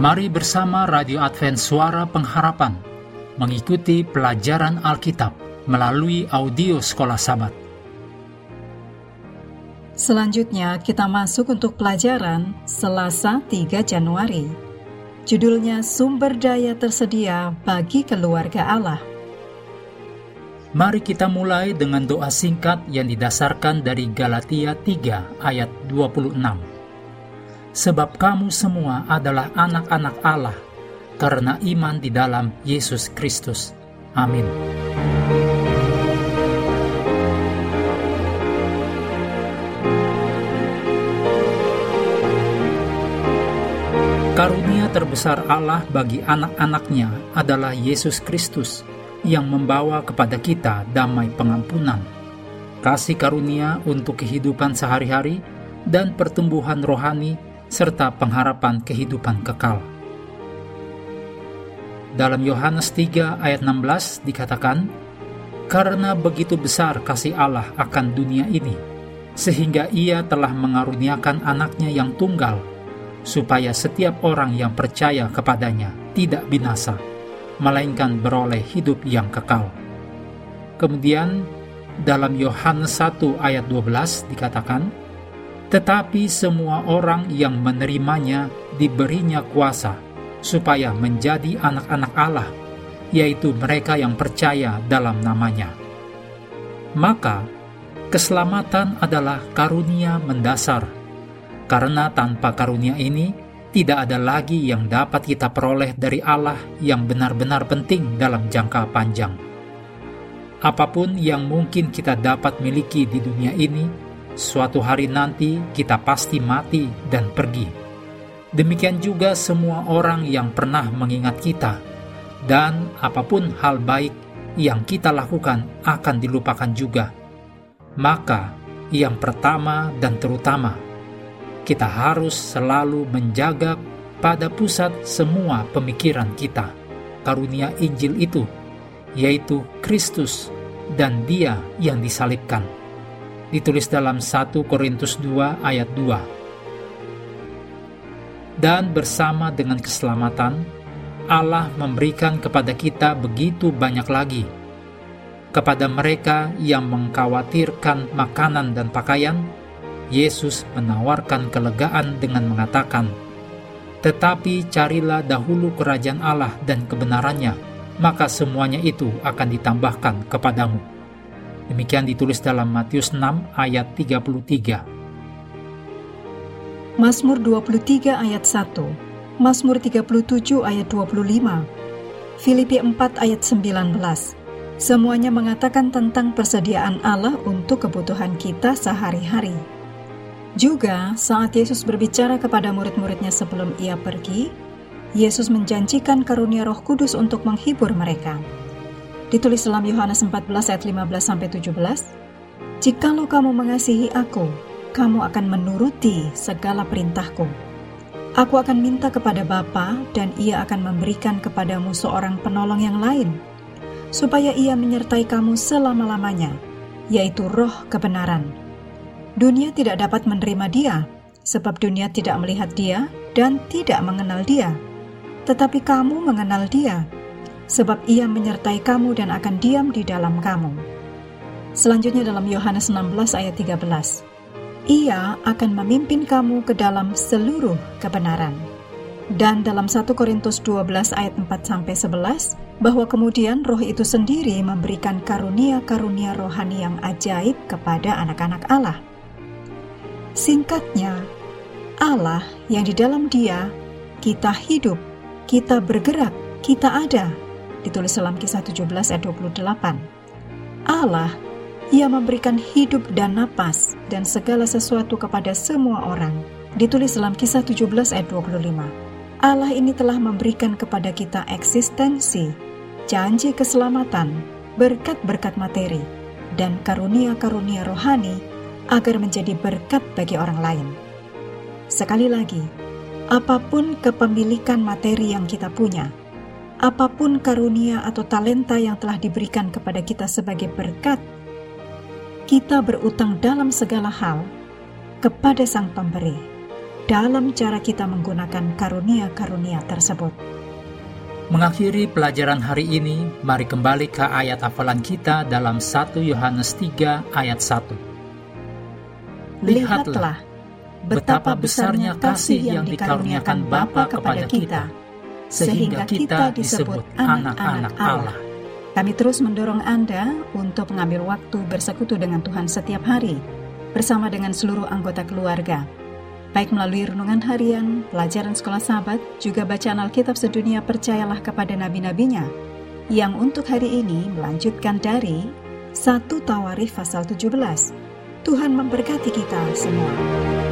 Mari bersama Radio Advent Suara Pengharapan mengikuti pelajaran Alkitab melalui audio Sekolah Sabat. Selanjutnya kita masuk untuk pelajaran Selasa 3 Januari. Judulnya Sumber Daya Tersedia bagi Keluarga Allah. Mari kita mulai dengan doa singkat yang didasarkan dari Galatia 3 ayat 26 sebab kamu semua adalah anak-anak Allah karena iman di dalam Yesus Kristus. Amin. Karunia terbesar Allah bagi anak-anaknya adalah Yesus Kristus yang membawa kepada kita damai pengampunan, kasih karunia untuk kehidupan sehari-hari, dan pertumbuhan rohani serta pengharapan kehidupan kekal. Dalam Yohanes 3 ayat 16 dikatakan, Karena begitu besar kasih Allah akan dunia ini, sehingga ia telah mengaruniakan anaknya yang tunggal, supaya setiap orang yang percaya kepadanya tidak binasa, melainkan beroleh hidup yang kekal. Kemudian, dalam Yohanes 1 ayat 12 dikatakan, tetapi semua orang yang menerimanya diberinya kuasa supaya menjadi anak-anak Allah, yaitu mereka yang percaya dalam namanya. Maka, keselamatan adalah karunia mendasar, karena tanpa karunia ini tidak ada lagi yang dapat kita peroleh dari Allah yang benar-benar penting dalam jangka panjang. Apa pun yang mungkin kita dapat miliki di dunia ini, suatu hari nanti kita pasti mati dan pergi. Demikian juga semua orang yang pernah mengingat kita, dan apa pun hal baik yang kita lakukan akan dilupakan juga. Maka, yang pertama dan terutama, kita harus selalu menjaga pada pusat semua pemikiran kita karunia Injil itu, yaitu Kristus dan Dia yang disalibkan ditulis dalam 1 Korintus 2 ayat 2. Dan bersama dengan keselamatan, Allah memberikan kepada kita begitu banyak lagi. Kepada mereka yang mengkhawatirkan makanan dan pakaian, Yesus menawarkan kelegaan dengan mengatakan, "Tetapi carilah dahulu kerajaan Allah dan kebenarannya, maka semuanya itu akan ditambahkan kepadamu." Demikian ditulis dalam Matius 6 ayat 33. Mazmur 23 ayat 1, Mazmur 37 ayat 25, Filipi 4 ayat 19. Semuanya mengatakan tentang persediaan Allah untuk kebutuhan kita sehari-hari. Juga saat Yesus berbicara kepada murid-muridnya sebelum ia pergi, Yesus menjanjikan karunia Roh Kudus untuk menghibur mereka. Ditulis dalam Yohanes 14 ayat 15 sampai 17. Jikalau kamu mengasihi aku, kamu akan menuruti segala perintahku. Aku akan minta kepada Bapa dan ia akan memberikan kepadamu seorang penolong yang lain, supaya ia menyertai kamu selama-lamanya, yaitu roh kebenaran. Dunia tidak dapat menerima dia, sebab dunia tidak melihat dia dan tidak mengenal dia. Tetapi kamu mengenal dia, sebab ia menyertai kamu dan akan diam di dalam kamu. Selanjutnya dalam Yohanes 16 ayat 13. Ia akan memimpin kamu ke dalam seluruh kebenaran. Dan dalam 1 Korintus 12 ayat 4 sampai 11 bahwa kemudian roh itu sendiri memberikan karunia-karunia rohani yang ajaib kepada anak-anak Allah. Singkatnya, Allah yang di dalam Dia kita hidup, kita bergerak, kita ada, ditulis dalam kisah 17 ayat 28. Allah, ia memberikan hidup dan napas dan segala sesuatu kepada semua orang, ditulis dalam kisah 17 ayat 25. Allah ini telah memberikan kepada kita eksistensi, janji keselamatan, berkat-berkat materi, dan karunia-karunia rohani agar menjadi berkat bagi orang lain. Sekali lagi, apa pun kepemilikan materi yang kita punya, apa pun karunia atau talenta yang telah diberikan kepada kita sebagai berkat, kita berutang dalam segala hal kepada Sang Pemberi. dalam cara kita menggunakan karunia-karunia tersebut. Mengakhiri pelajaran hari ini, mari kembali ke ayat hafalan kita dalam 1 Yohanes 3 ayat 1. Lihatlah betapa besarnya kasih yang dikaruniakan Bapa kepada kita, sehingga kita disebut anak-anak Allah. Kami terus mendorong Anda untuk mengambil waktu bersekutu dengan Tuhan setiap hari, bersama dengan seluruh anggota keluarga baik melalui renungan harian, pelajaran sekolah sahabat, juga bacaan Alkitab sedunia percayalah kepada nabi-nabinya, yang untuk hari ini melanjutkan dari 1 Tawarif pasal 17. Tuhan memberkati kita semua.